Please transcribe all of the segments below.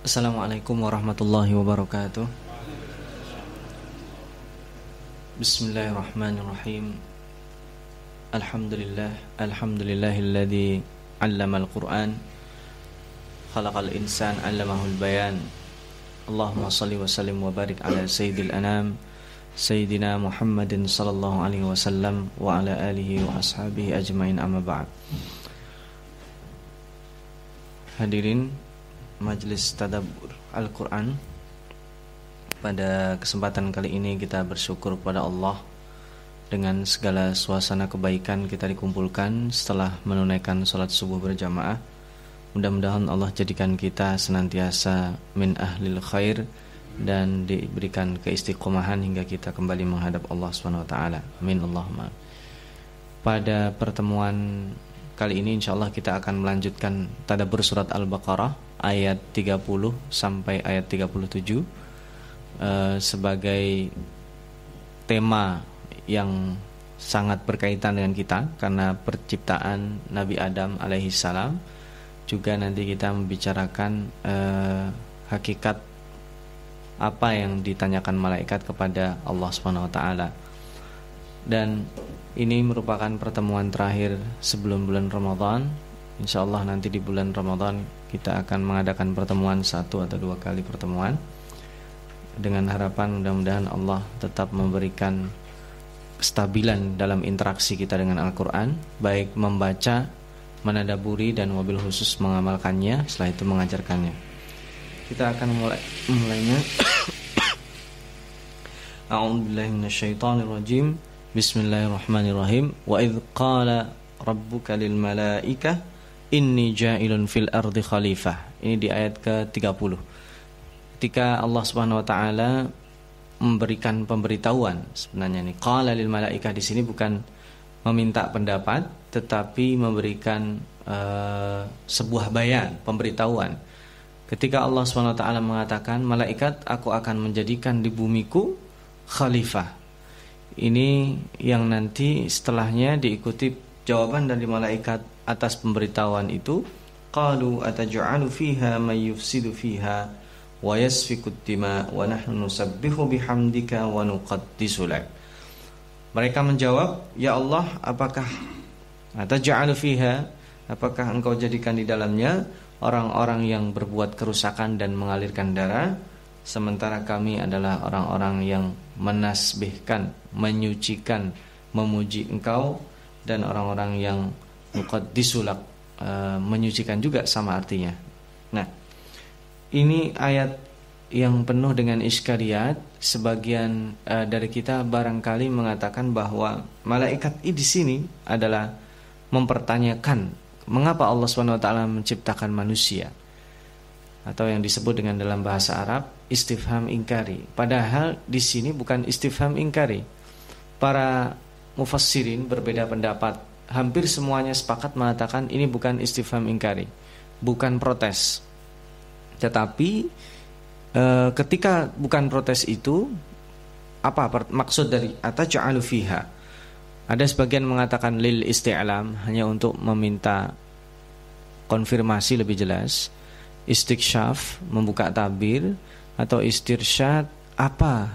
Assalamualaikum warahmatullahi wabarakatuh Bismillahirrahmanirrahim Alhamdulillah Alhamdulillahilladzi Allama al-Quran Khalaqal insan Allamahul bayan Allahumma salli wa sallim wa barik ala sayyidil anam Sayyidina Muhammadin sallallahu alaihi wasallam Wa ala alihi wa ashabihi ajmain amma ba'd Hadirin Majelis Tadabbur Al-Quran. Pada kesempatan kali ini kita bersyukur kepada Allah Dengan segala suasana kebaikan kita dikumpulkan Setelah menunaikan sholat subuh berjamaah. Mudah-mudahan Allah jadikan kita senantiasa min ahlil khair Dan diberikan keistiqomahan hingga kita kembali menghadap Allah SWT Amin Allahumma. Pada pertemuan kali ini insya Allah kita akan melanjutkan Tadabur surat Al-Baqarah ayat 30 sampai ayat 37 uh, eh, sebagai tema yang sangat berkaitan dengan kita karena perciptaan Nabi Adam alaihi salam juga nanti kita membicarakan uh, hakikat apa yang ditanyakan malaikat kepada Allah Subhanahu wa taala. Dan ini merupakan pertemuan terakhir sebelum bulan Ramadan. Insyaallah nanti di bulan Ramadan kita akan mengadakan pertemuan satu atau dua kali pertemuan. Dengan harapan mudah-mudahan Allah tetap memberikan kestabilan dalam interaksi kita dengan Al-Quran. Baik membaca, menadaburi dan mobil khusus mengamalkannya. Setelah itu mengajarkannya. Kita akan mulai mulainya. A'udzubillahi Bismillahirrahmanirrahim Wa idh qala rabbuka lil malaikah Inni ja'ilun fil ardi khalifah. Ini di ayat ke-30. Ketika Allah Subhanahu wa taala memberikan pemberitahuan sebenarnya ini qala lil malaikah di sini bukan meminta pendapat tetapi memberikan uh, sebuah bayan, pemberitahuan. Ketika Allah Subhanahu wa taala mengatakan malaikat aku akan menjadikan di bumiku khalifah. Ini yang nanti setelahnya diikuti jawaban dari malaikat atas pemberitahuan itu. Qalu ataj'alu fiha may yufsidu fiha wa yasfiku dima wa nahnu nusabbihu bihamdika wa nuqaddisu lak. Mereka menjawab ya Allah apakah ataj'alu fiha? Apakah engkau jadikan di dalamnya orang-orang yang berbuat kerusakan dan mengalirkan darah sementara kami adalah orang-orang yang menasbihkan menyucikan memuji engkau dan orang-orang yang muqaddisulak e, menyucikan juga sama artinya. Nah, ini ayat yang penuh dengan iskariat sebagian e, dari kita barangkali mengatakan bahwa malaikat di sini adalah mempertanyakan mengapa Allah swt menciptakan manusia atau yang disebut dengan dalam bahasa Arab istifham ingkari. Padahal di sini bukan istifham ingkari. Para mufassirin berbeda pendapat hampir semuanya sepakat mengatakan ini bukan istifham ingkari, bukan protes. Tetapi e, ketika bukan protes itu apa maksud dari ataj'alu fiha? Ada sebagian mengatakan lil isti'lam hanya untuk meminta konfirmasi lebih jelas, istiksyaf membuka tabir atau istirsyad apa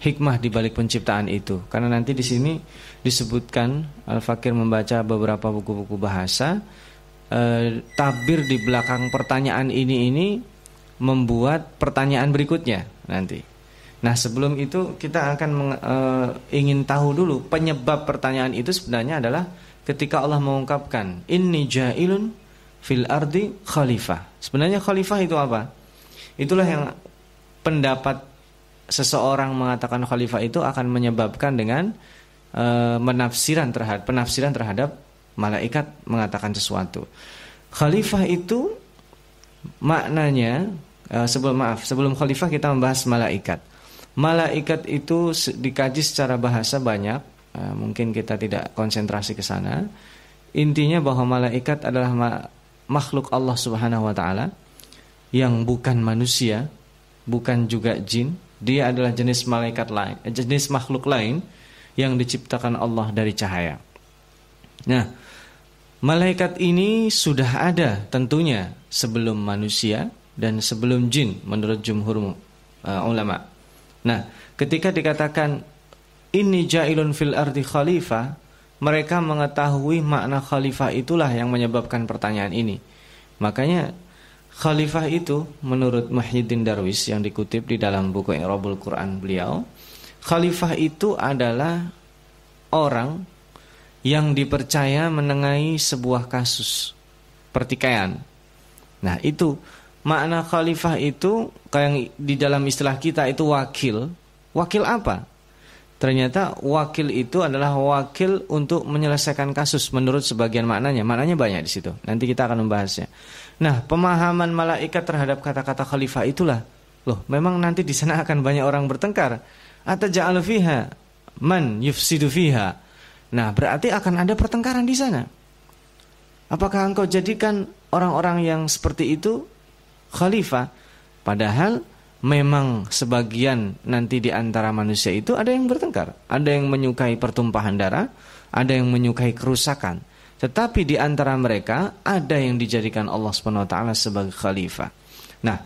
hikmah di balik penciptaan itu. Karena nanti di sini disebutkan Al-Fakir membaca beberapa buku-buku bahasa e, tabir di belakang pertanyaan ini ini membuat pertanyaan berikutnya nanti. Nah, sebelum itu kita akan e, ingin tahu dulu penyebab pertanyaan itu sebenarnya adalah ketika Allah mengungkapkan inni ja'ilun fil ardi khalifah. Sebenarnya khalifah itu apa? Itulah yang pendapat seseorang mengatakan khalifah itu akan menyebabkan dengan e, menafsiran terhadap penafsiran terhadap malaikat mengatakan sesuatu. Khalifah itu maknanya e, sebelum maaf sebelum khalifah kita membahas malaikat. Malaikat itu dikaji secara bahasa banyak, e, mungkin kita tidak konsentrasi ke sana. Intinya bahwa malaikat adalah makhluk Allah Subhanahu wa taala yang bukan manusia, bukan juga jin, dia adalah jenis malaikat lain, jenis makhluk lain yang diciptakan Allah dari cahaya. Nah, malaikat ini sudah ada tentunya sebelum manusia dan sebelum jin menurut jumhur uh, ulama. Nah, ketika dikatakan ini jailun fil ardi khalifah, mereka mengetahui makna khalifah itulah yang menyebabkan pertanyaan ini. Makanya khalifah itu menurut Muhyiddin Darwis yang dikutip di dalam buku Irabul Quran beliau, khalifah itu adalah orang yang dipercaya menengahi sebuah kasus pertikaian. Nah, itu makna khalifah itu kayak di dalam istilah kita itu wakil. Wakil apa? Ternyata wakil itu adalah wakil untuk menyelesaikan kasus menurut sebagian maknanya. Maknanya banyak di situ. Nanti kita akan membahasnya. Nah, pemahaman malaikat terhadap kata-kata khalifah itulah. Loh, memang nanti di sana akan banyak orang bertengkar. Atau ja'al fiha man yufsidu fiha. Nah, berarti akan ada pertengkaran di sana. Apakah engkau jadikan orang-orang yang seperti itu khalifah? Padahal memang sebagian nanti di antara manusia itu ada yang bertengkar, ada yang menyukai pertumpahan darah, ada yang menyukai kerusakan. Tetapi di antara mereka ada yang dijadikan Allah SWT sebagai khalifah. Nah,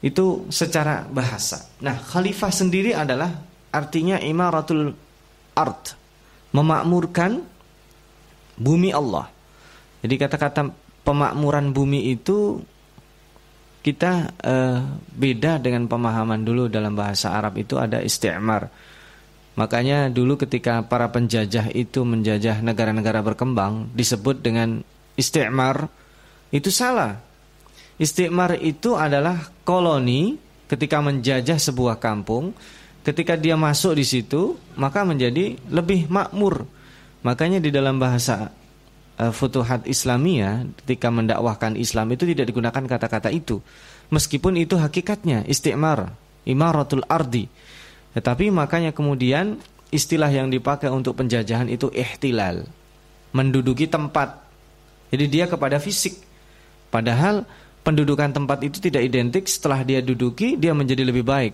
itu secara bahasa. Nah, khalifah sendiri adalah artinya imaratul art, memakmurkan bumi Allah. Jadi kata-kata pemakmuran bumi itu kita uh, beda dengan pemahaman dulu dalam bahasa Arab itu ada istimar. Makanya dulu ketika para penjajah itu menjajah negara-negara berkembang disebut dengan istimar itu salah. Istimar itu adalah koloni ketika menjajah sebuah kampung, ketika dia masuk di situ maka menjadi lebih makmur. Makanya di dalam bahasa Futuhat Islamiyah ketika mendakwahkan Islam itu tidak digunakan kata-kata itu. Meskipun itu hakikatnya istimar, imaratul ardi. Tetapi makanya kemudian istilah yang dipakai untuk penjajahan itu ihtilal. Menduduki tempat. Jadi dia kepada fisik. Padahal pendudukan tempat itu tidak identik setelah dia duduki dia menjadi lebih baik.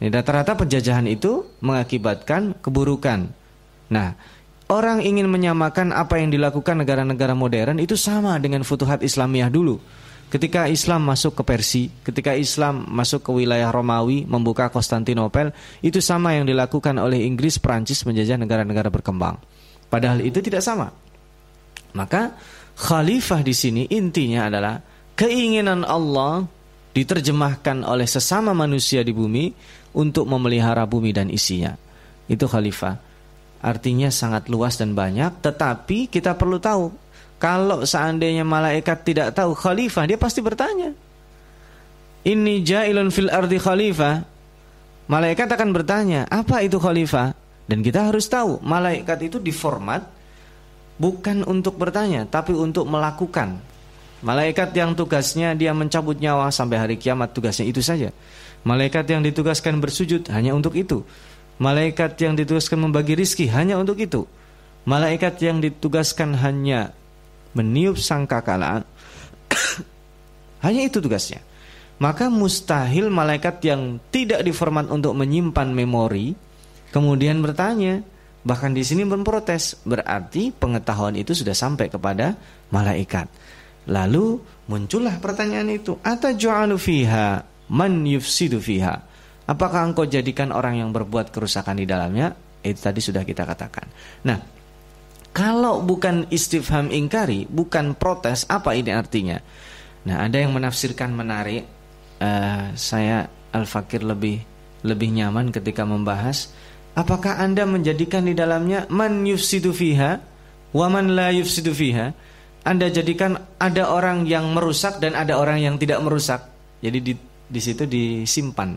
Rata-rata penjajahan itu mengakibatkan keburukan. Nah, orang ingin menyamakan apa yang dilakukan negara-negara modern itu sama dengan futuhat Islamiyah dulu. Ketika Islam masuk ke Persia, ketika Islam masuk ke wilayah Romawi, membuka Konstantinopel, itu sama yang dilakukan oleh Inggris, Prancis menjajah negara-negara berkembang. Padahal itu tidak sama. Maka khalifah di sini intinya adalah keinginan Allah diterjemahkan oleh sesama manusia di bumi untuk memelihara bumi dan isinya. Itu khalifah artinya sangat luas dan banyak tetapi kita perlu tahu kalau seandainya malaikat tidak tahu khalifah dia pasti bertanya ini jailun fil ardi khalifah? Malaikat akan bertanya apa itu khalifah? Dan kita harus tahu malaikat itu diformat bukan untuk bertanya tapi untuk melakukan. Malaikat yang tugasnya dia mencabut nyawa sampai hari kiamat tugasnya itu saja. Malaikat yang ditugaskan bersujud hanya untuk itu Malaikat yang ditugaskan membagi rizki hanya untuk itu. Malaikat yang ditugaskan hanya meniup sangkakala hanya itu tugasnya. Maka mustahil malaikat yang tidak diformat untuk menyimpan memori kemudian bertanya, bahkan di sini memprotes, berarti pengetahuan itu sudah sampai kepada malaikat. Lalu muncullah pertanyaan itu, ataju'alu fiha man yufsidu fiha? Apakah engkau jadikan orang yang berbuat kerusakan di dalamnya? Itu tadi sudah kita katakan. Nah, kalau bukan istifham ingkari, bukan protes, apa ini artinya? Nah, ada yang menafsirkan menarik. Uh, saya Al-Fakir lebih lebih nyaman ketika membahas apakah Anda menjadikan di dalamnya man yufsidu fiha wa man la yufsidu fiha? Anda jadikan ada orang yang merusak dan ada orang yang tidak merusak. Jadi di di situ disimpan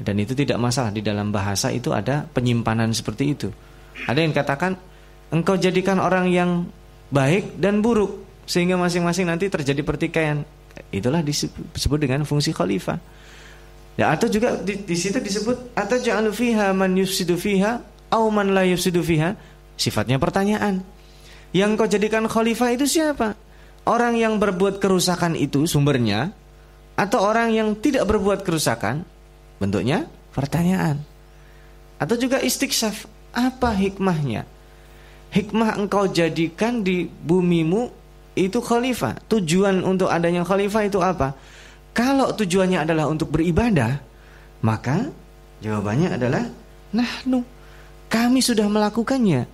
dan itu tidak masalah di dalam bahasa itu ada penyimpanan seperti itu. Ada yang katakan engkau jadikan orang yang baik dan buruk sehingga masing-masing nanti terjadi pertikaian. Itulah disebut dengan fungsi khalifah. Ya atau juga di, di situ disebut atau ja'alu fiha man yufsidu fiha au man la yufsidu fiha. Sifatnya pertanyaan. Yang kau jadikan khalifah itu siapa? Orang yang berbuat kerusakan itu sumbernya atau orang yang tidak berbuat kerusakan Bentuknya pertanyaan. Atau juga istiqsaf, apa hikmahnya? Hikmah engkau jadikan di bumimu itu khalifah. Tujuan untuk adanya khalifah itu apa? Kalau tujuannya adalah untuk beribadah, maka jawabannya adalah nahnu. Kami sudah melakukannya.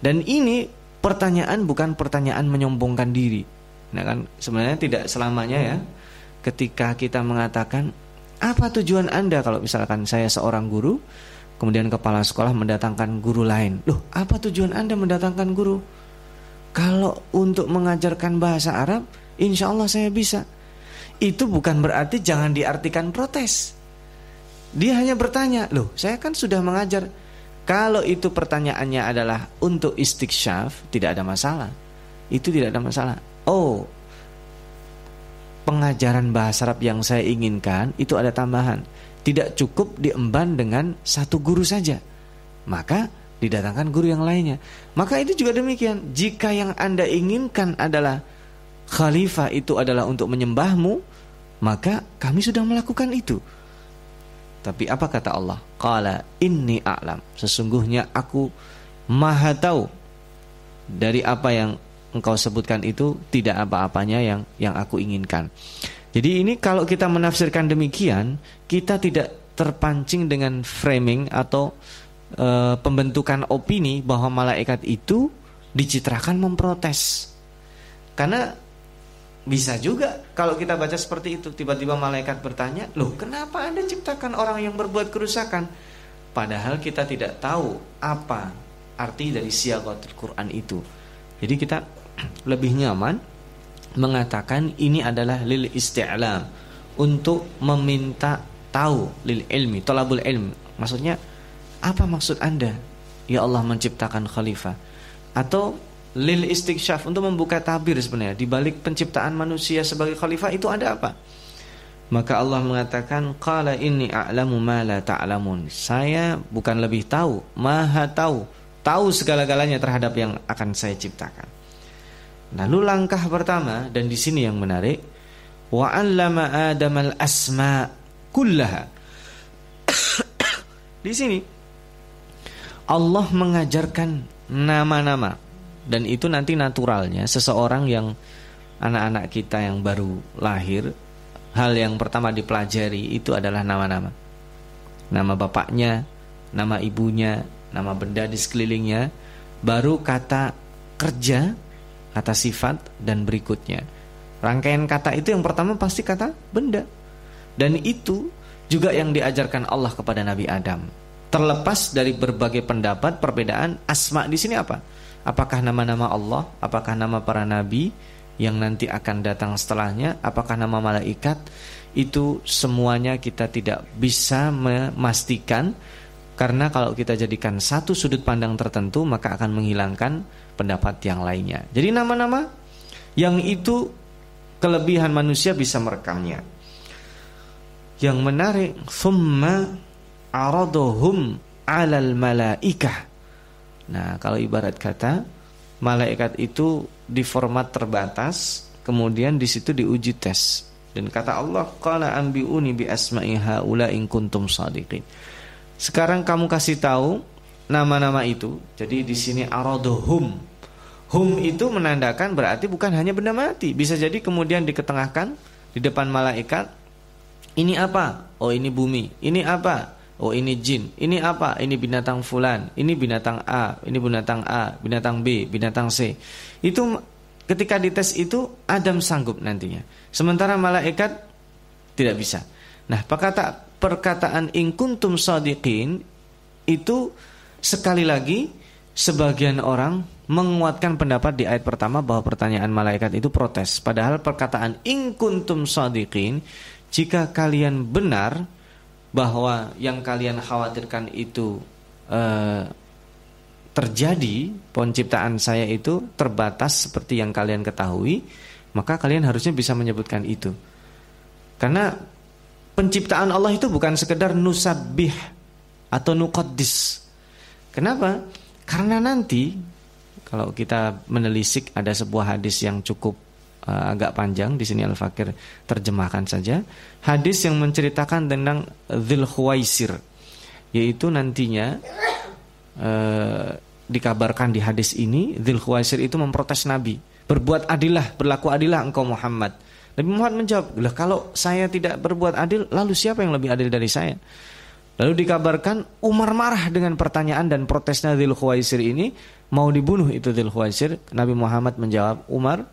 Dan ini pertanyaan bukan pertanyaan menyombongkan diri. Nah kan sebenarnya tidak selamanya ya ketika kita mengatakan apa tujuan Anda kalau misalkan saya seorang guru kemudian kepala sekolah mendatangkan guru lain. Loh, apa tujuan Anda mendatangkan guru? Kalau untuk mengajarkan bahasa Arab, insya Allah saya bisa. Itu bukan berarti jangan diartikan protes. Dia hanya bertanya, loh saya kan sudah mengajar. Kalau itu pertanyaannya adalah untuk istiksyaf, tidak ada masalah. Itu tidak ada masalah. Oh, pengajaran bahasa Arab yang saya inginkan itu ada tambahan. Tidak cukup diemban dengan satu guru saja. Maka didatangkan guru yang lainnya. Maka itu juga demikian. Jika yang Anda inginkan adalah khalifah itu adalah untuk menyembahmu, maka kami sudah melakukan itu. Tapi apa kata Allah? Qala inni a'lam. Sesungguhnya aku maha tahu dari apa yang engkau sebutkan itu tidak apa-apanya yang yang aku inginkan. Jadi ini kalau kita menafsirkan demikian, kita tidak terpancing dengan framing atau e, pembentukan opini bahwa malaikat itu dicitrakan memprotes. Karena bisa juga kalau kita baca seperti itu, tiba-tiba malaikat bertanya, "Loh, kenapa Anda ciptakan orang yang berbuat kerusakan?" Padahal kita tidak tahu apa arti dari siagatul Quran itu. Jadi kita lebih nyaman mengatakan ini adalah lil isti'lam untuk meminta tahu lil ilmi, tolabul ilmi. Maksudnya apa maksud Anda? Ya Allah menciptakan khalifah atau lil istiksyaf untuk membuka tabir sebenarnya di balik penciptaan manusia sebagai khalifah itu ada apa? Maka Allah mengatakan qala inni a'lamu ma la ta'lamun. Saya bukan lebih tahu, maha tahu, tahu segala-galanya terhadap yang akan saya ciptakan. Lalu langkah pertama dan di sini yang menarik wa 'allama Adam al-asma kullaha. di sini Allah mengajarkan nama-nama dan itu nanti naturalnya seseorang yang anak-anak kita yang baru lahir hal yang pertama dipelajari itu adalah nama-nama. Nama bapaknya, nama ibunya, nama benda di sekelilingnya, baru kata kerja kata sifat dan berikutnya. Rangkaian kata itu yang pertama pasti kata benda. Dan itu juga yang diajarkan Allah kepada Nabi Adam. Terlepas dari berbagai pendapat perbedaan asma di sini apa? Apakah nama-nama Allah? Apakah nama para nabi yang nanti akan datang setelahnya? Apakah nama malaikat? Itu semuanya kita tidak bisa memastikan karena kalau kita jadikan satu sudut pandang tertentu maka akan menghilangkan pendapat yang lainnya. Jadi nama-nama yang itu kelebihan manusia bisa merekamnya. Yang menarik, thumma aradohum alal malaikah. Nah, kalau ibarat kata malaikat itu di format terbatas, kemudian di situ diuji tes. Dan kata Allah, qala ambiuni bi asma'i haula in kuntum shadiqin. Sekarang kamu kasih tahu nama-nama itu. Jadi di sini aradohum Hum itu menandakan berarti bukan hanya benda mati, bisa jadi kemudian diketengahkan di depan malaikat. Ini apa? Oh ini bumi. Ini apa? Oh ini jin. Ini apa? Ini binatang fulan. Ini binatang A. Ini binatang A. Binatang B. Binatang C. Itu ketika dites itu Adam sanggup nantinya. Sementara malaikat tidak bisa. Nah perkata, perkataan ingkuntum sadiqin itu sekali lagi sebagian orang menguatkan pendapat di ayat pertama bahwa pertanyaan malaikat itu protes. Padahal perkataan in kuntum sadiqin, jika kalian benar bahwa yang kalian khawatirkan itu eh, terjadi, penciptaan saya itu terbatas seperti yang kalian ketahui, maka kalian harusnya bisa menyebutkan itu. Karena penciptaan Allah itu bukan sekedar nusabih atau nuqaddis. Kenapa? Karena nanti kalau kita menelisik ada sebuah hadis yang cukup uh, agak panjang di sini Al-Fakir terjemahkan saja. Hadis yang menceritakan tentang Dzul Khuwaisir yaitu nantinya uh, dikabarkan di hadis ini Dzul Khuwaisir itu memprotes Nabi, "Berbuat adilah, berlaku adilah engkau Muhammad." Nabi Muhammad menjawab, "Lah kalau saya tidak berbuat adil, lalu siapa yang lebih adil dari saya?" Lalu dikabarkan Umar marah dengan pertanyaan dan protesnya Dzul Khuwaisir ini mau dibunuh itu Dzul Khuwaisir. Nabi Muhammad menjawab, "Umar,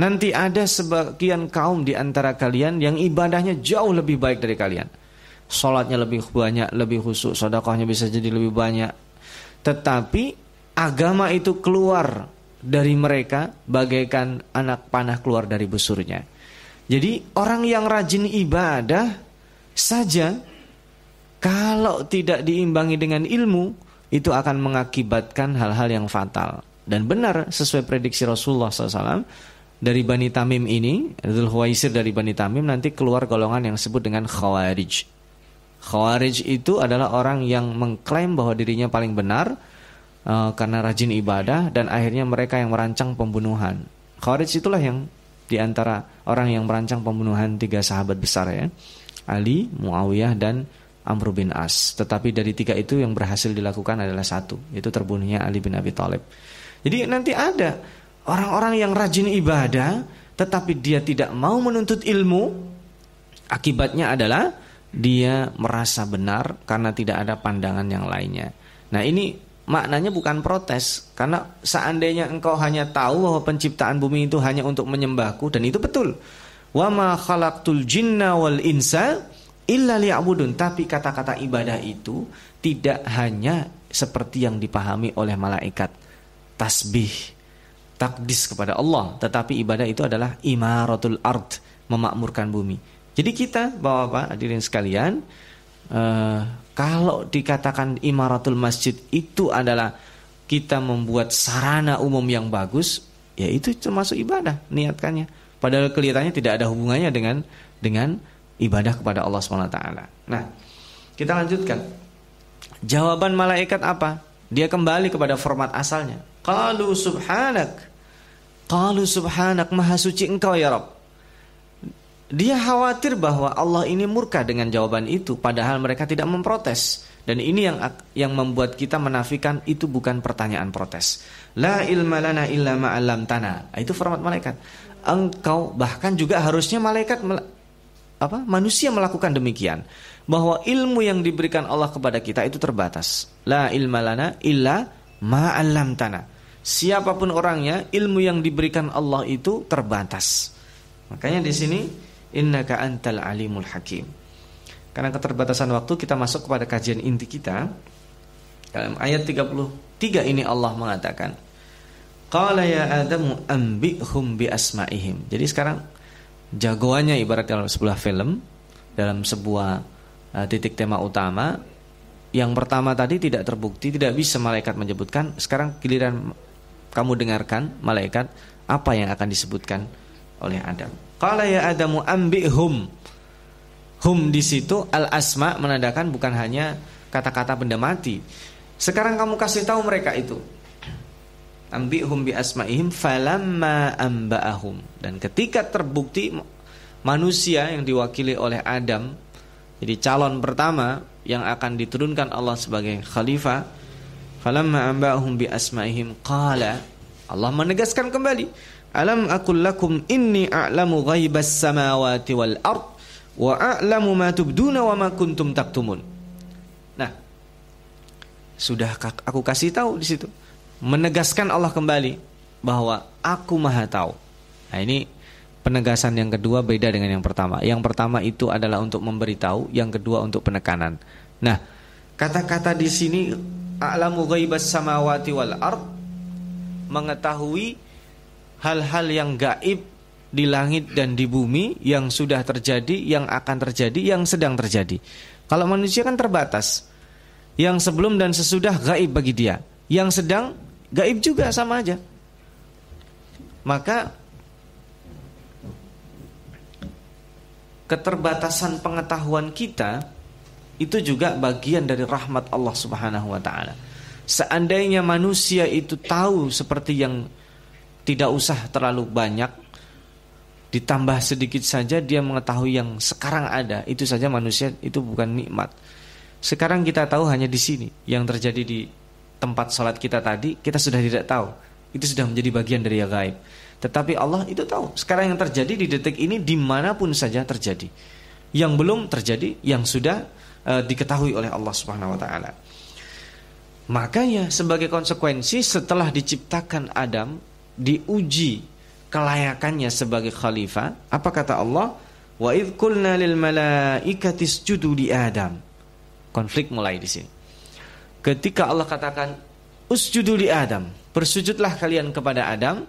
nanti ada sebagian kaum di antara kalian yang ibadahnya jauh lebih baik dari kalian. Salatnya lebih banyak, lebih khusyuk, sedekahnya bisa jadi lebih banyak. Tetapi agama itu keluar dari mereka bagaikan anak panah keluar dari busurnya. Jadi orang yang rajin ibadah saja kalau tidak diimbangi dengan ilmu, itu akan mengakibatkan hal-hal yang fatal. Dan benar sesuai prediksi Rasulullah SAW, dari Bani Tamim ini, Dzul Huwaisir dari Bani Tamim nanti keluar golongan yang disebut dengan Khawarij. Khawarij itu adalah orang yang mengklaim bahwa dirinya paling benar uh, karena rajin ibadah dan akhirnya mereka yang merancang pembunuhan. Khawarij itulah yang di antara orang yang merancang pembunuhan tiga sahabat besar ya, Ali, Muawiyah dan Amr bin As. Tetapi dari tiga itu yang berhasil dilakukan adalah satu, yaitu terbunuhnya Ali bin Abi Thalib. Jadi nanti ada orang-orang yang rajin ibadah, tetapi dia tidak mau menuntut ilmu. Akibatnya adalah dia merasa benar karena tidak ada pandangan yang lainnya. Nah ini maknanya bukan protes, karena seandainya engkau hanya tahu bahwa penciptaan bumi itu hanya untuk menyembahku dan itu betul. Wa ma khalaqtul jinna wal insa illa liya'budun tapi kata-kata ibadah itu tidak hanya seperti yang dipahami oleh malaikat tasbih takdis kepada Allah tetapi ibadah itu adalah imaratul ard memakmurkan bumi jadi kita Bapak-bapak hadirin sekalian uh, kalau dikatakan imaratul masjid itu adalah kita membuat sarana umum yang bagus ya itu termasuk ibadah niatkannya padahal kelihatannya tidak ada hubungannya dengan dengan ibadah kepada Allah SWT. Nah, kita lanjutkan. Jawaban malaikat apa? Dia kembali kepada format asalnya. Qalu subhanak. Qalu subhanak maha suci engkau ya Rabb. Dia khawatir bahwa Allah ini murka dengan jawaban itu padahal mereka tidak memprotes. Dan ini yang yang membuat kita menafikan itu bukan pertanyaan protes. La ilma lana illa ma'alam tanah. Itu format malaikat. Engkau bahkan juga harusnya malaikat apa manusia melakukan demikian bahwa ilmu yang diberikan Allah kepada kita itu terbatas la ilma lana illa ma tanah siapa pun orangnya ilmu yang diberikan Allah itu terbatas makanya di sini innaka antal alimul hakim. Karena keterbatasan waktu kita masuk kepada kajian inti kita. Dalam ayat 33 ini Allah mengatakan qala ya adamu ambihum bi asmaihim jadi sekarang jagoannya ibarat dalam sebuah film dalam sebuah uh, titik tema utama yang pertama tadi tidak terbukti tidak bisa malaikat menyebutkan. Sekarang giliran kamu dengarkan malaikat apa yang akan disebutkan oleh Adam qala ya adamu ambihum. Hum di situ al asma menandakan bukan hanya kata-kata benda mati. Sekarang kamu kasih tahu mereka itu. Ambihum bi asmaihim falamma amba'ahum dan ketika terbukti manusia yang diwakili oleh Adam jadi calon pertama yang akan diturunkan Allah sebagai khalifah falamma amba'ahum bi asmaihim qala. Allah menegaskan kembali alam aqul lakum inni a'lamu ghaibas samawati wal ard wa a'lamu ma tubduna wa ma kuntum taktumun nah sudah aku kasih tahu di situ menegaskan Allah kembali bahwa aku maha tahu. Nah ini penegasan yang kedua beda dengan yang pertama. Yang pertama itu adalah untuk memberitahu, yang kedua untuk penekanan. Nah, kata-kata di sini a'lamu ghaibas samawati wal ard mengetahui hal-hal yang gaib di langit dan di bumi yang sudah terjadi, yang akan terjadi, yang sedang terjadi. Kalau manusia kan terbatas. Yang sebelum dan sesudah gaib bagi dia. Yang sedang Gaib juga sama aja. Maka keterbatasan pengetahuan kita itu juga bagian dari rahmat Allah Subhanahu wa taala. Seandainya manusia itu tahu seperti yang tidak usah terlalu banyak ditambah sedikit saja dia mengetahui yang sekarang ada, itu saja manusia itu bukan nikmat. Sekarang kita tahu hanya di sini yang terjadi di tempat sholat kita tadi kita sudah tidak tahu itu sudah menjadi bagian dari yang gaib Tetapi Allah itu tahu sekarang yang terjadi di detik ini di mana pun saja terjadi. Yang belum terjadi, yang sudah uh, diketahui oleh Allah Subhanahu Wa Taala. Makanya sebagai konsekuensi setelah diciptakan Adam diuji kelayakannya sebagai khalifah, apa kata Allah? Wa idh qulna lil malaikati isjudu li Adam. Konflik mulai di sini. Ketika Allah katakan usjudu li Adam, bersujudlah kalian kepada Adam,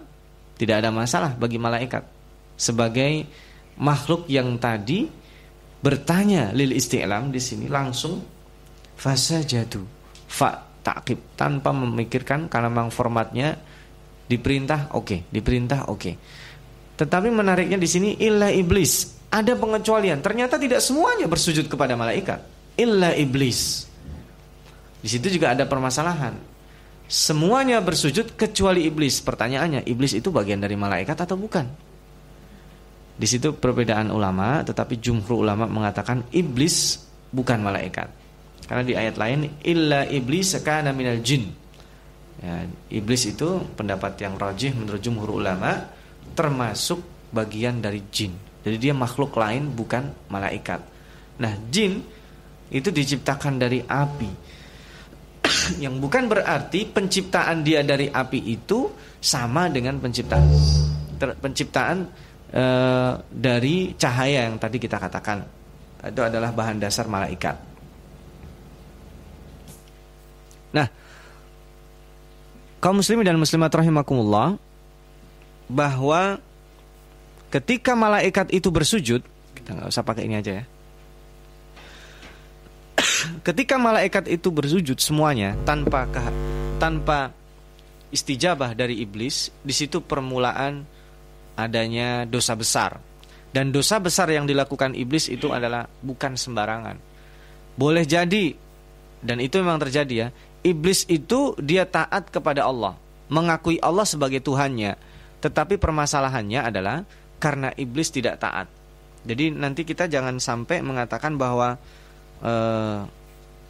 tidak ada masalah bagi malaikat. Sebagai makhluk yang tadi bertanya lil isti'lam di sini langsung fasajadu fa takib tanpa memikirkan karena memang formatnya diperintah oke, okay, diperintah oke. Okay. Tetapi menariknya di sini illa iblis. Ada pengecualian. Ternyata tidak semuanya bersujud kepada malaikat. Illa iblis. Di situ juga ada permasalahan. Semuanya bersujud kecuali iblis. Pertanyaannya, iblis itu bagian dari malaikat atau bukan? Di situ perbedaan ulama, tetapi jumhur ulama mengatakan iblis bukan malaikat. Karena di ayat lain illa iblis kana minal jin. Ya, iblis itu pendapat yang rajih menurut jumhur ulama termasuk bagian dari jin. Jadi dia makhluk lain bukan malaikat. Nah, jin itu diciptakan dari api. yang bukan berarti penciptaan dia dari api itu sama dengan penciptaan penciptaan e, dari cahaya yang tadi kita katakan. Itu adalah bahan dasar malaikat. Nah, kaum muslimin dan muslimat rahimakumullah bahwa ketika malaikat itu bersujud, kita nggak usah pakai ini aja ya. ketika malaikat itu bersujud semuanya tanpa tanpa istijabah dari iblis, di situ permulaan adanya dosa besar. Dan dosa besar yang dilakukan iblis itu adalah bukan sembarangan. Boleh jadi dan itu memang terjadi ya iblis itu dia taat kepada Allah, mengakui Allah sebagai Tuhannya. Tetapi permasalahannya adalah karena iblis tidak taat. Jadi nanti kita jangan sampai mengatakan bahwa uh,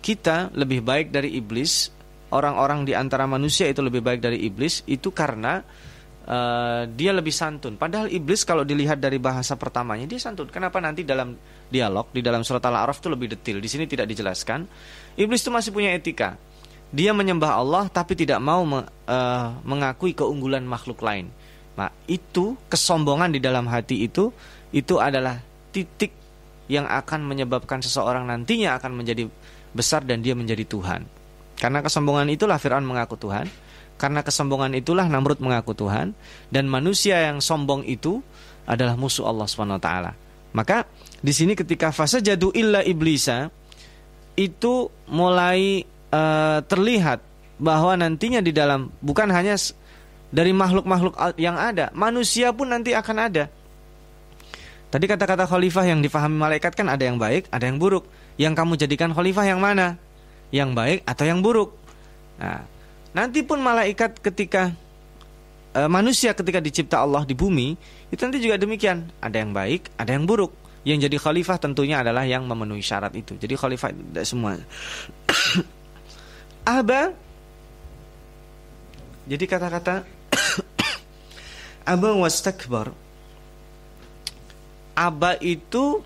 kita lebih baik dari iblis, orang-orang di antara manusia itu lebih baik dari iblis itu karena uh, dia lebih santun. Padahal iblis kalau dilihat dari bahasa pertamanya dia santun. Kenapa nanti dalam dialog di dalam surat Al-A'raf itu lebih detail. Di sini tidak dijelaskan. Iblis itu masih punya etika dia menyembah Allah tapi tidak mau me, uh, mengakui keunggulan makhluk lain. Nah, itu kesombongan di dalam hati itu itu adalah titik yang akan menyebabkan seseorang nantinya akan menjadi besar dan dia menjadi Tuhan. Karena kesombongan itulah Firaun mengaku Tuhan, karena kesombongan itulah Namrud mengaku Tuhan dan manusia yang sombong itu adalah musuh Allah Subhanahu wa taala. Maka di sini ketika fase jadu illa iblisa itu mulai uh, terlihat bahwa nantinya di dalam bukan hanya dari makhluk-makhluk yang ada, manusia pun nanti akan ada. Tadi kata-kata khalifah yang difahami malaikat kan ada yang baik, ada yang buruk. Yang kamu jadikan khalifah yang mana? Yang baik atau yang buruk? Nah, nanti pun malaikat ketika e, manusia ketika dicipta Allah di bumi, itu nanti juga demikian. Ada yang baik, ada yang buruk. Yang jadi khalifah tentunya adalah yang memenuhi syarat itu. Jadi khalifah tidak semua. Aba Jadi kata-kata Aba wastakbar. Aba itu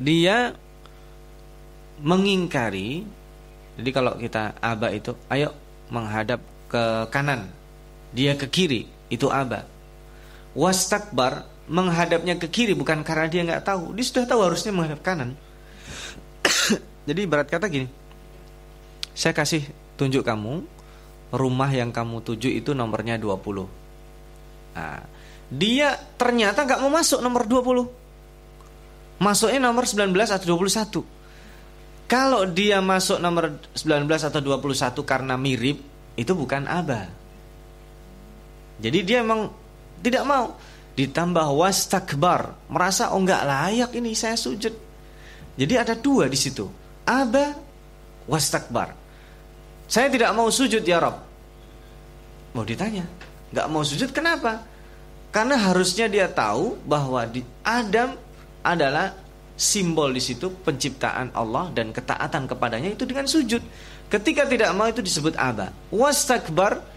Dia Mengingkari. Jadi kalau kita aba itu Ayo menghadap ke kanan Dia ke kiri Itu aba Wastakbar Menghadapnya ke kiri bukan karena dia nggak tahu. Dia sudah tahu harusnya menghadap kanan. Jadi berat kata gini saya kasih tunjuk kamu rumah yang kamu tuju itu nomornya 20. Nah, dia ternyata nggak mau masuk nomor 20. Masuknya nomor 19 atau 21. Kalau dia masuk nomor 19 atau 21 karena mirip, itu bukan aba. Jadi dia emang tidak mau ditambah wastakbar, merasa oh nggak layak ini saya sujud. Jadi ada dua di situ. Aba wastakbar. Saya tidak mau sujud ya Rob. Mau ditanya, nggak mau sujud kenapa? Karena harusnya dia tahu bahwa di Adam adalah simbol di situ penciptaan Allah dan ketaatan kepadanya itu dengan sujud. Ketika tidak mau itu disebut aba. Wastakbar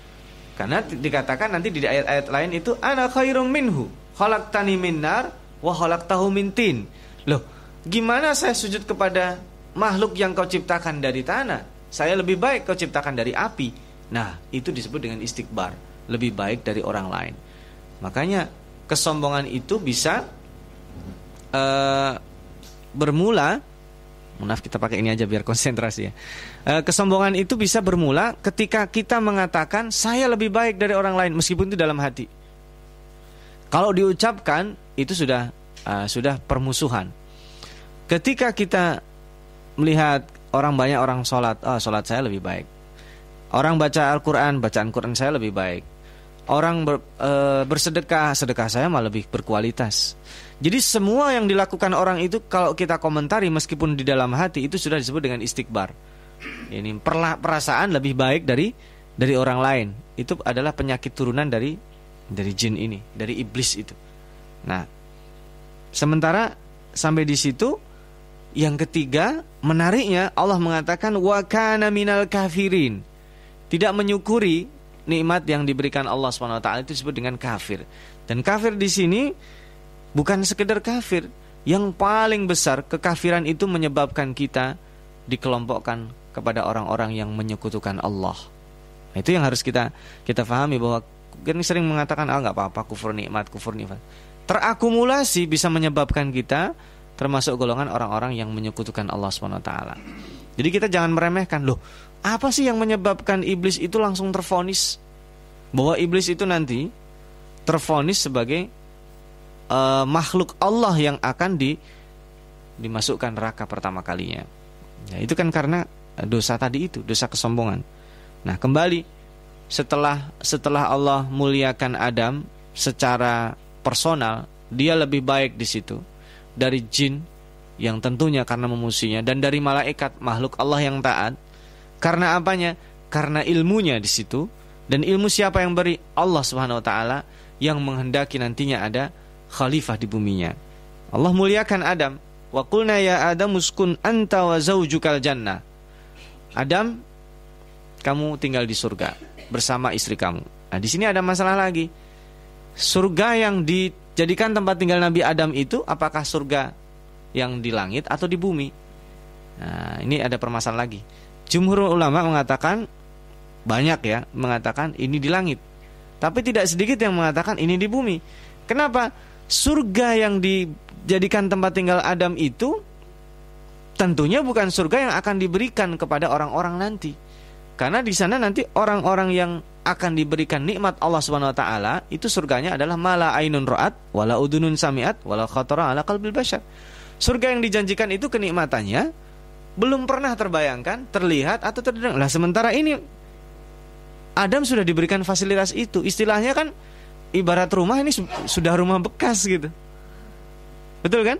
Karena dikatakan nanti di ayat-ayat lain itu ana khairum minhu, khalaqtani min nar wa khalaqtahu min tin. Loh, gimana saya sujud kepada makhluk yang kau ciptakan dari tanah? Saya lebih baik kau ciptakan dari api. Nah, itu disebut dengan istikbar, lebih baik dari orang lain. Makanya kesombongan itu bisa uh, bermula Maaf kita pakai ini aja biar konsentrasi ya. E, kesombongan itu bisa bermula ketika kita mengatakan saya lebih baik dari orang lain meskipun itu dalam hati. Kalau diucapkan itu sudah uh, sudah permusuhan. Ketika kita melihat orang banyak orang sholat, oh sholat saya lebih baik. Orang baca Al-Quran, bacaan Quran saya lebih baik. Orang ber, e, bersedekah, sedekah saya malah lebih berkualitas. Jadi semua yang dilakukan orang itu kalau kita komentari meskipun di dalam hati itu sudah disebut dengan istikbar. Ini perasaan lebih baik dari dari orang lain. Itu adalah penyakit turunan dari dari jin ini, dari iblis itu. Nah, sementara sampai di situ yang ketiga, menariknya Allah mengatakan wa kana minal kafirin. Tidak menyukuri nikmat yang diberikan Allah SWT itu disebut dengan kafir. Dan kafir di sini Bukan sekedar kafir, yang paling besar kekafiran itu menyebabkan kita dikelompokkan kepada orang-orang yang menyekutukan Allah. Nah, itu yang harus kita kita pahami bahwa kan sering mengatakan ah nggak apa-apa kufur nikmat kufur nikmat. Terakumulasi bisa menyebabkan kita termasuk golongan orang-orang yang menyekutukan Allah swt. Jadi kita jangan meremehkan loh. Apa sih yang menyebabkan iblis itu langsung terfonis bahwa iblis itu nanti terfonis sebagai uh, makhluk Allah yang akan di dimasukkan neraka pertama kalinya. Ya, itu kan karena dosa tadi itu, dosa kesombongan. Nah, kembali setelah setelah Allah muliakan Adam secara personal, dia lebih baik di situ dari jin yang tentunya karena memusinya dan dari malaikat makhluk Allah yang taat. Karena apanya? Karena ilmunya di situ dan ilmu siapa yang beri? Allah Subhanahu wa taala yang menghendaki nantinya ada khalifah di buminya. Allah muliakan Adam. Wa qulna ya Adam uskun anta wa zaujukal jannah. Adam, kamu tinggal di surga bersama istri kamu. Nah, di sini ada masalah lagi. Surga yang dijadikan tempat tinggal Nabi Adam itu apakah surga yang di langit atau di bumi? Nah, ini ada permasalahan lagi. Jumhur ulama mengatakan banyak ya mengatakan ini di langit. Tapi tidak sedikit yang mengatakan ini di bumi. Kenapa? surga yang dijadikan tempat tinggal Adam itu tentunya bukan surga yang akan diberikan kepada orang-orang nanti. Karena di sana nanti orang-orang yang akan diberikan nikmat Allah Subhanahu wa taala itu surganya adalah mala ainun ra'at wala udunun samiat wala khatara ala qalbil bashar. Surga yang dijanjikan itu kenikmatannya belum pernah terbayangkan, terlihat atau terdengar. Lah sementara ini Adam sudah diberikan fasilitas itu. Istilahnya kan ibarat rumah ini sudah rumah bekas gitu. Betul kan?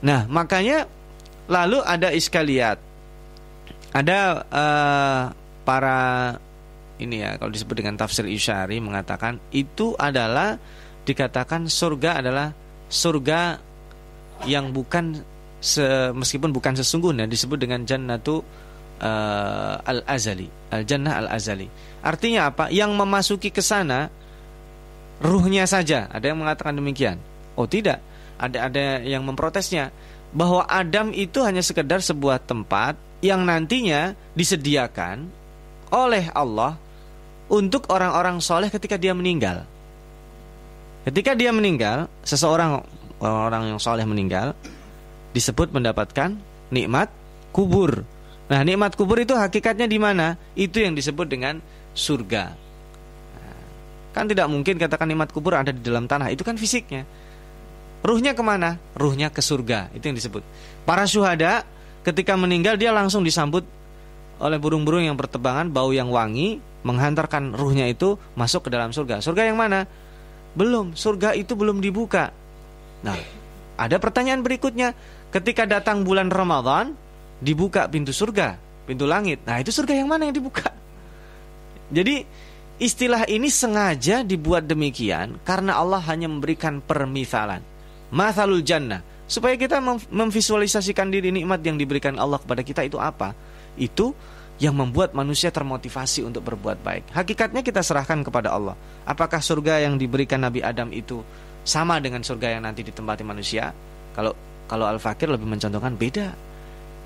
Nah, makanya lalu ada iskaliat. Ada uh, para ini ya kalau disebut dengan tafsir Isyari mengatakan itu adalah dikatakan surga adalah surga yang bukan se, meskipun bukan sesungguhnya disebut dengan jannatu uh, al-azali, al-jannah al-azali. Artinya apa? Yang memasuki ke sana ruhnya saja. Ada yang mengatakan demikian. Oh tidak, ada ada yang memprotesnya bahwa Adam itu hanya sekedar sebuah tempat yang nantinya disediakan oleh Allah untuk orang-orang soleh ketika dia meninggal. Ketika dia meninggal, seseorang orang yang soleh meninggal disebut mendapatkan nikmat kubur. Nah, nikmat kubur itu hakikatnya di mana? Itu yang disebut dengan surga. Kan tidak mungkin katakan nikmat kubur ada di dalam tanah, itu kan fisiknya. Ruhnya ke mana? Ruhnya ke surga, itu yang disebut. Para syuhada ketika meninggal dia langsung disambut oleh burung-burung yang bertebangan, bau yang wangi, menghantarkan ruhnya itu masuk ke dalam surga. Surga yang mana? Belum, surga itu belum dibuka. Nah, ada pertanyaan berikutnya. Ketika datang bulan Ramadan, dibuka pintu surga, pintu langit. Nah, itu surga yang mana yang dibuka? Jadi Istilah ini sengaja dibuat demikian karena Allah hanya memberikan permisalan. Mathalul jannah. Supaya kita memvisualisasikan diri nikmat yang diberikan Allah kepada kita itu apa? Itu yang membuat manusia termotivasi untuk berbuat baik. Hakikatnya kita serahkan kepada Allah. Apakah surga yang diberikan Nabi Adam itu sama dengan surga yang nanti ditempati manusia? Kalau kalau Al-Fakir lebih mencontohkan beda.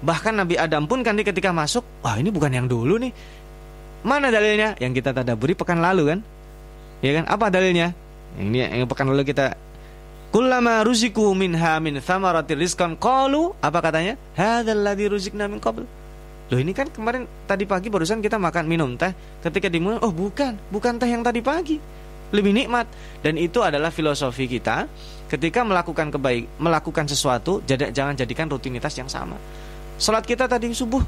Bahkan Nabi Adam pun kan ketika masuk, wah ini bukan yang dulu nih. Mana dalilnya? Yang kita tadaburi pekan lalu kan? Ya kan? Apa dalilnya? Yang ini yang pekan lalu kita Kullama ruziku minha min thamaratir rizqan qalu apa katanya? Hadzal ladzi ruzikna min qabl. Loh ini kan kemarin tadi pagi barusan kita makan minum teh. Ketika dimulai, oh bukan, bukan teh yang tadi pagi. Lebih nikmat dan itu adalah filosofi kita ketika melakukan kebaik, melakukan sesuatu jangan jadikan rutinitas yang sama. Salat kita tadi subuh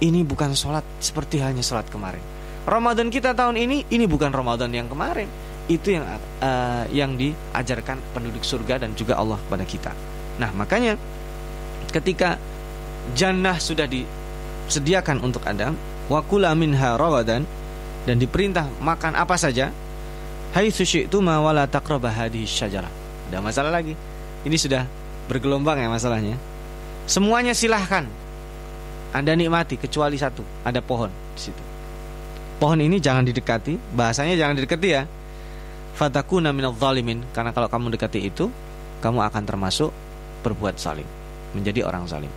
ini bukan salat seperti hanya salat kemarin. Ramadan kita tahun ini ini bukan Ramadan yang kemarin. Itu yang uh, yang diajarkan penduduk surga dan juga Allah kepada kita. Nah, makanya ketika jannah sudah di sediakan untuk Adam wa kula minha rawadan dan diperintah makan apa saja haitsu syi'tuma wala taqraba hadhihi syajarah. Ada masalah lagi. Ini sudah bergelombang ya masalahnya. Semuanya silahkan Anda nikmati kecuali satu, ada pohon di situ. Pohon ini jangan didekati, bahasanya jangan didekati ya. Fatakuna minadh zalimin karena kalau kamu dekati itu, kamu akan termasuk berbuat salim, menjadi orang salim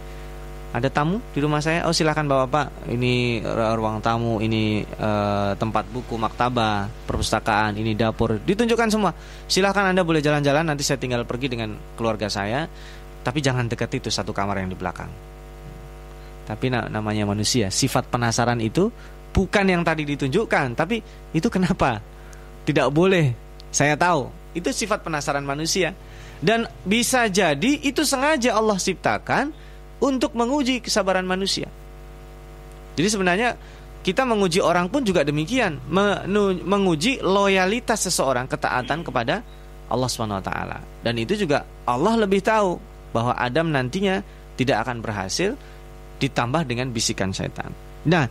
ada tamu di rumah saya? Oh silahkan bapak-bapak. Ini ruang tamu ini uh, tempat buku maktabah perpustakaan ini dapur. Ditunjukkan semua. Silahkan anda boleh jalan-jalan. Nanti saya tinggal pergi dengan keluarga saya. Tapi jangan dekat itu satu kamar yang di belakang. Tapi namanya manusia. Sifat penasaran itu bukan yang tadi ditunjukkan. Tapi itu kenapa? Tidak boleh. Saya tahu. Itu sifat penasaran manusia. Dan bisa jadi itu sengaja Allah ciptakan untuk menguji kesabaran manusia. Jadi sebenarnya kita menguji orang pun juga demikian, menguji loyalitas seseorang ketaatan kepada Allah SWT. Dan itu juga Allah lebih tahu bahwa Adam nantinya tidak akan berhasil ditambah dengan bisikan setan. Nah,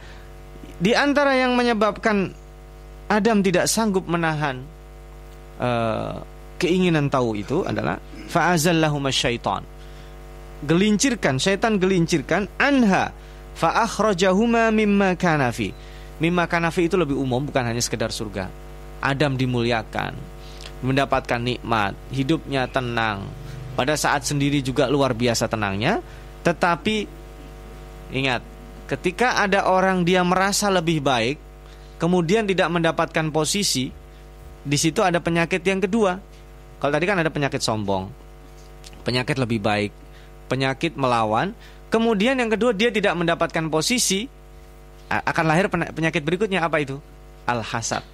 di antara yang menyebabkan Adam tidak sanggup menahan uh, keinginan tahu itu adalah fa'azallahuma syaitan gelincirkan syaitan gelincirkan anha fa akhrajahuma mimma kanafi mimma kanafi itu lebih umum bukan hanya sekedar surga. Adam dimuliakan mendapatkan nikmat hidupnya tenang. Pada saat sendiri juga luar biasa tenangnya tetapi ingat ketika ada orang dia merasa lebih baik kemudian tidak mendapatkan posisi di situ ada penyakit yang kedua. Kalau tadi kan ada penyakit sombong penyakit lebih baik penyakit melawan. Kemudian yang kedua dia tidak mendapatkan posisi akan lahir penyakit berikutnya apa itu? Al hasad.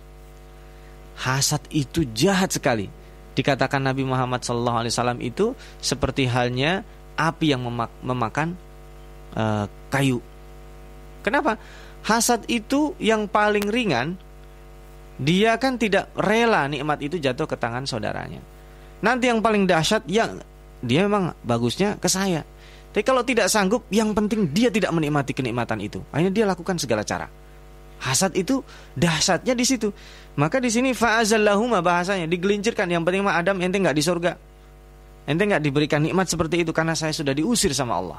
Hasad itu jahat sekali. Dikatakan Nabi Muhammad SAW itu seperti halnya api yang memak memakan uh, kayu. Kenapa? Hasad itu yang paling ringan. Dia kan tidak rela nikmat itu jatuh ke tangan saudaranya. Nanti yang paling dahsyat yang dia memang bagusnya ke saya. Tapi kalau tidak sanggup, yang penting dia tidak menikmati kenikmatan itu. Akhirnya dia lakukan segala cara. Hasad itu dahsyatnya di situ. Maka di sini fa'azallahuma bahasanya digelincirkan. Yang penting mah Adam ente nggak di surga. Ente nggak diberikan nikmat seperti itu karena saya sudah diusir sama Allah.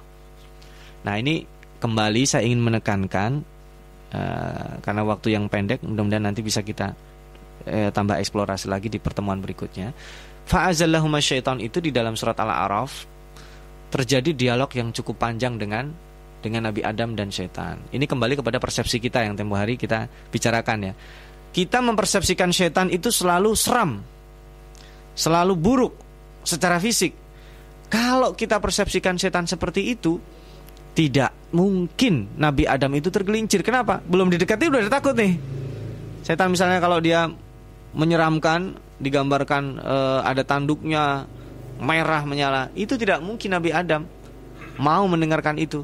Nah ini kembali saya ingin menekankan uh, karena waktu yang pendek, mudah-mudahan nanti bisa kita uh, tambah eksplorasi lagi di pertemuan berikutnya. Fa'azallahuma syaitan itu di dalam surat Al-A'raf terjadi dialog yang cukup panjang dengan dengan Nabi Adam dan syaitan. Ini kembali kepada persepsi kita yang tempo hari kita bicarakan ya. Kita mempersepsikan syaitan itu selalu seram. Selalu buruk secara fisik. Kalau kita persepsikan syaitan seperti itu, tidak mungkin Nabi Adam itu tergelincir. Kenapa? Belum didekati udah takut nih. Setan misalnya kalau dia menyeramkan digambarkan uh, ada tanduknya merah menyala. Itu tidak mungkin Nabi Adam mau mendengarkan itu.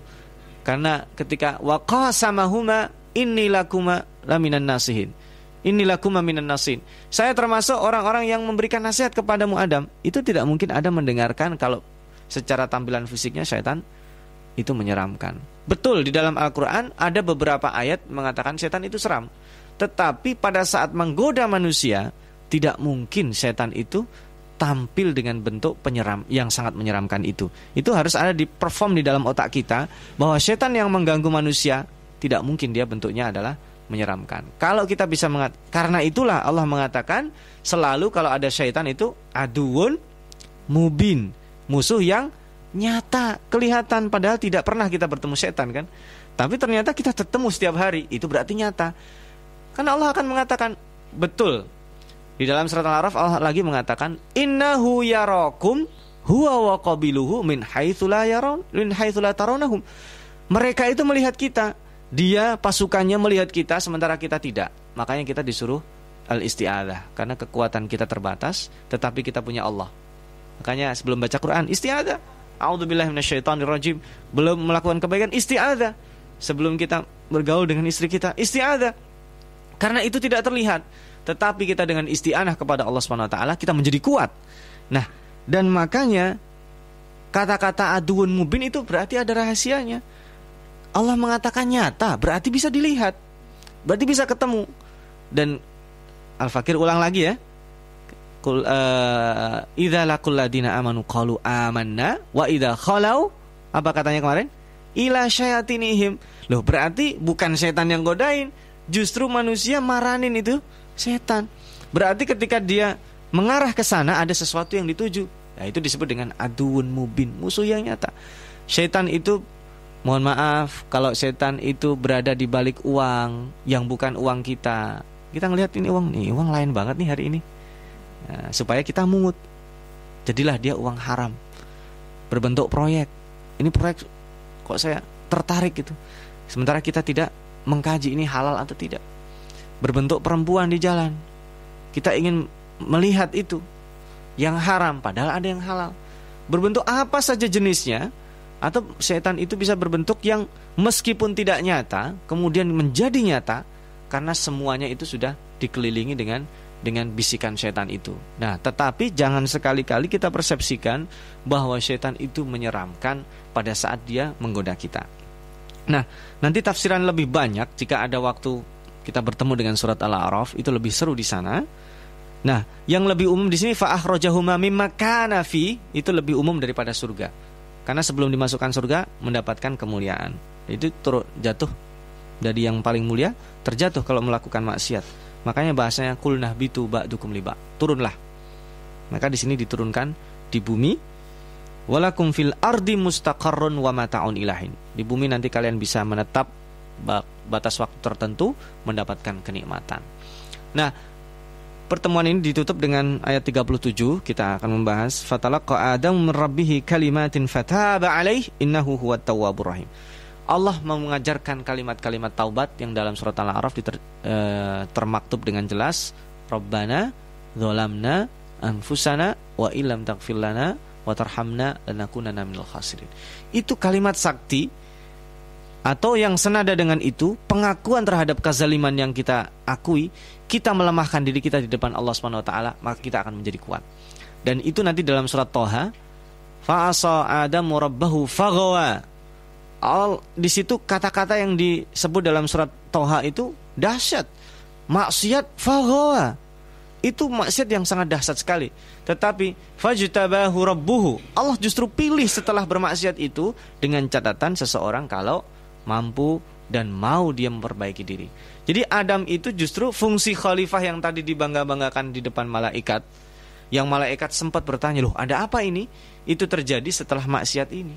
Karena ketika waqasamahuma innilakuma laminan nasihin. Innilakuma minan nasin saya termasuk orang-orang yang memberikan nasihat kepadamu Adam. Itu tidak mungkin Adam mendengarkan kalau secara tampilan fisiknya syaitan itu menyeramkan. Betul di dalam Al-Qur'an ada beberapa ayat mengatakan setan itu seram. Tetapi pada saat menggoda manusia tidak mungkin setan itu tampil dengan bentuk penyeram yang sangat menyeramkan itu. Itu harus ada di perform di dalam otak kita bahwa setan yang mengganggu manusia tidak mungkin dia bentuknya adalah menyeramkan. Kalau kita bisa mengat karena itulah Allah mengatakan selalu kalau ada syaitan itu aduun mubin, musuh yang nyata, kelihatan padahal tidak pernah kita bertemu setan kan. Tapi ternyata kita ketemu setiap hari, itu berarti nyata. Karena Allah akan mengatakan betul. Di dalam surat Al-Araf Allah lagi mengatakan innahu yarakum huwa wa qabiluhu min haitsu min tarawnahum. Mereka itu melihat kita dia pasukannya melihat kita sementara kita tidak. Makanya kita disuruh al-isti'adzah karena kekuatan kita terbatas tetapi kita punya Allah. Makanya sebelum baca Quran isti'adzah. A'udzubillahi minasyaitonirrajim. Belum melakukan kebaikan isti'adzah. Sebelum kita bergaul dengan istri kita isti'adzah. Karena itu tidak terlihat, tetapi kita dengan isti'anah kepada Allah Subhanahu wa taala kita menjadi kuat. Nah, dan makanya kata-kata aduun mubin itu berarti ada rahasianya. Allah mengatakan nyata, berarti bisa dilihat. Berarti bisa ketemu. Dan Al-Fakir ulang lagi ya. Kul uh, amanu qalu amanna wa idza khalau apa katanya kemarin? Ila syayatinihim. Loh, berarti bukan setan yang godain, justru manusia maranin itu setan. Berarti ketika dia mengarah ke sana ada sesuatu yang dituju. Nah, itu disebut dengan aduun mubin, musuh yang nyata. Setan itu Mohon maaf kalau setan itu berada di balik uang yang bukan uang kita. Kita ngelihat ini uang nih, uang lain banget nih hari ini. Nah, supaya kita mungut. Jadilah dia uang haram. Berbentuk proyek. Ini proyek kok saya tertarik gitu. Sementara kita tidak mengkaji ini halal atau tidak. Berbentuk perempuan di jalan. Kita ingin melihat itu yang haram padahal ada yang halal. Berbentuk apa saja jenisnya, atau setan itu bisa berbentuk yang meskipun tidak nyata kemudian menjadi nyata karena semuanya itu sudah dikelilingi dengan dengan bisikan setan itu. Nah, tetapi jangan sekali-kali kita persepsikan bahwa setan itu menyeramkan pada saat dia menggoda kita. Nah, nanti tafsiran lebih banyak jika ada waktu kita bertemu dengan surat Al-A'raf itu lebih seru di sana. Nah, yang lebih umum di sini fa'akhrajahuma mimma kana fi itu lebih umum daripada surga. Karena sebelum dimasukkan surga mendapatkan kemuliaan. Itu turut jatuh dari yang paling mulia terjatuh kalau melakukan maksiat. Makanya bahasanya kulnah bitu ba'dukum liba. Turunlah. Maka di sini diturunkan di bumi walakum fil ardi mustaqarrun wa mataun ilahin. Di bumi nanti kalian bisa menetap batas waktu tertentu mendapatkan kenikmatan. Nah, Pertemuan ini ditutup dengan ayat 37 kita akan membahas fatalaqa Adam min rabbih kalimatin fataba alaih innahu huwat tawwabur rahim. Allah mengajarkan kalimat-kalimat taubat yang dalam surat Al-A'raf e, termaktub dengan jelas Rabbana dzalamna anfusana wa illam taghfir lana wa tarhamna lanakunanna minal khasirin. Itu kalimat sakti atau yang senada dengan itu pengakuan terhadap kezaliman yang kita akui kita melemahkan diri kita di depan Allah Subhanahu wa taala maka kita akan menjadi kuat. Dan itu nanti dalam surat Toha fa'asa adamu rabbahu faghawa. Al, di situ kata-kata yang disebut dalam surat Toha itu dahsyat. Maksiat faghawa. Itu maksiat yang sangat dahsyat sekali. Tetapi fajtabahu rabbuhu. Allah justru pilih setelah bermaksiat itu dengan catatan seseorang kalau mampu dan mau dia memperbaiki diri. Jadi Adam itu justru fungsi khalifah yang tadi dibangga-banggakan di depan malaikat. Yang malaikat sempat bertanya, "Loh, ada apa ini?" Itu terjadi setelah maksiat ini.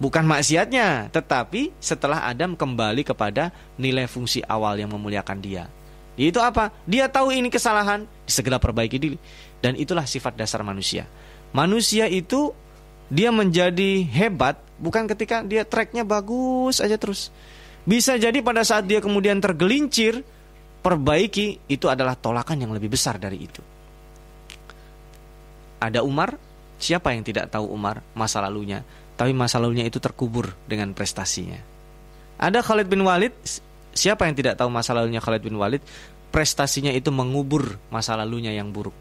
Bukan maksiatnya, tetapi setelah Adam kembali kepada nilai fungsi awal yang memuliakan dia. Itu apa? Dia tahu ini kesalahan, segera perbaiki diri. Dan itulah sifat dasar manusia. Manusia itu dia menjadi hebat bukan ketika dia tracknya bagus aja terus. Bisa jadi pada saat dia kemudian tergelincir, perbaiki itu adalah tolakan yang lebih besar dari itu. Ada Umar, siapa yang tidak tahu Umar masa lalunya, tapi masa lalunya itu terkubur dengan prestasinya. Ada Khalid bin Walid, siapa yang tidak tahu masa lalunya Khalid bin Walid, prestasinya itu mengubur masa lalunya yang buruk.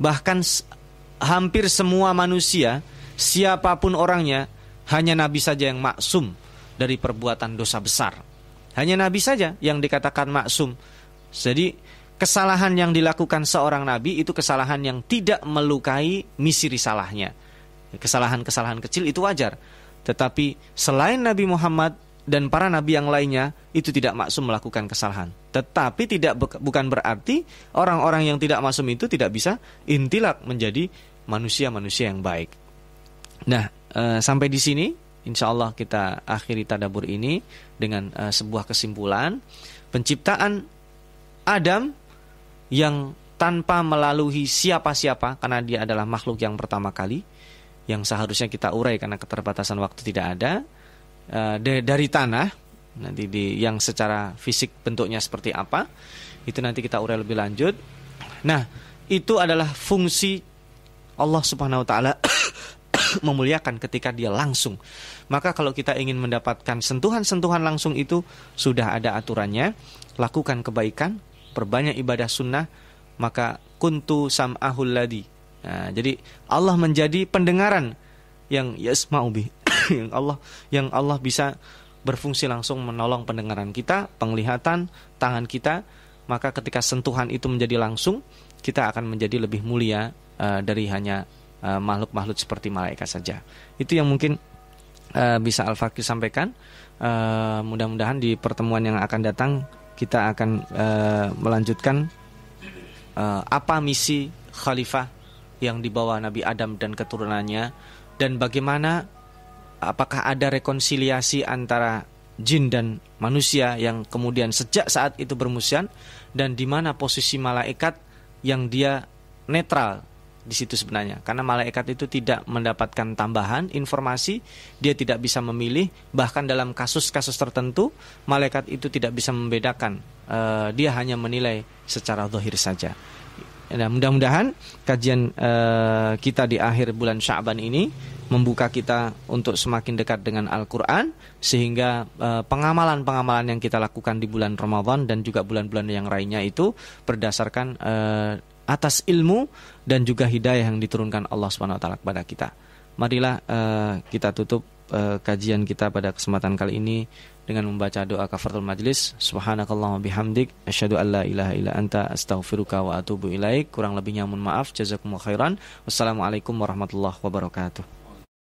Bahkan hampir semua manusia, siapa pun orangnya, hanya Nabi saja yang maksum dari perbuatan dosa besar. Hanya Nabi saja yang dikatakan maksum. Jadi kesalahan yang dilakukan seorang Nabi itu kesalahan yang tidak melukai misi risalahnya. Kesalahan-kesalahan kecil itu wajar. Tetapi selain Nabi Muhammad dan para nabi yang lainnya itu tidak maksum melakukan kesalahan. Tetapi tidak bukan berarti orang-orang yang tidak maksum itu tidak bisa intilak menjadi manusia-manusia yang baik. Nah, e, sampai di sini insya Allah kita akhiri tadabur ini dengan e, sebuah kesimpulan penciptaan Adam yang tanpa melalui siapa-siapa karena dia adalah makhluk yang pertama kali yang seharusnya kita urai karena keterbatasan waktu tidak ada uh, dari tanah nanti di yang secara fisik bentuknya seperti apa itu nanti kita urai lebih lanjut. Nah, itu adalah fungsi Allah Subhanahu wa taala memuliakan ketika dia langsung. Maka kalau kita ingin mendapatkan sentuhan-sentuhan langsung itu sudah ada aturannya, lakukan kebaikan, perbanyak ibadah sunnah, maka kuntu sam'ahul ladi. Nah, jadi Allah menjadi pendengaran yang yasma'u yang Allah yang Allah bisa berfungsi langsung menolong pendengaran kita, penglihatan, tangan kita, maka ketika sentuhan itu menjadi langsung, kita akan menjadi lebih mulia uh, dari hanya eh, makhluk-makhluk uh, seperti malaikat saja. Itu yang mungkin uh, bisa Al-Fakir sampaikan. Uh, mudah-mudahan di pertemuan yang akan datang kita akan uh, melanjutkan uh, apa misi khalifah yang dibawa Nabi Adam dan keturunannya dan bagaimana apakah ada rekonsiliasi antara jin dan manusia yang kemudian sejak saat itu bermusuhan dan di mana posisi malaikat yang dia netral di situ sebenarnya. Karena malaikat itu tidak mendapatkan tambahan informasi dia tidak bisa memilih. Bahkan dalam kasus-kasus tertentu malaikat itu tidak bisa membedakan uh, dia hanya menilai secara zahir saja. Nah, mudah-mudahan kajian uh, kita di akhir bulan Syaban ini membuka kita untuk semakin dekat dengan Al-Qur'an sehingga uh, pengamalan-pengamalan yang kita lakukan di bulan Ramadan dan juga bulan-bulan yang lainnya itu berdasarkan uh, atas ilmu dan juga hidayah yang diturunkan Allah Subhanahu wa taala kepada kita. Marilah uh, kita tutup uh, kajian kita pada kesempatan kali ini dengan membaca doa kafaratul majlis. Subhanakallahumma bihamdik asyhadu an la ilaha illa anta astaghfiruka wa atubu ilaik. Kurang lebihnya mohon maaf jazakumullah khairan. Wassalamualaikum warahmatullahi wabarakatuh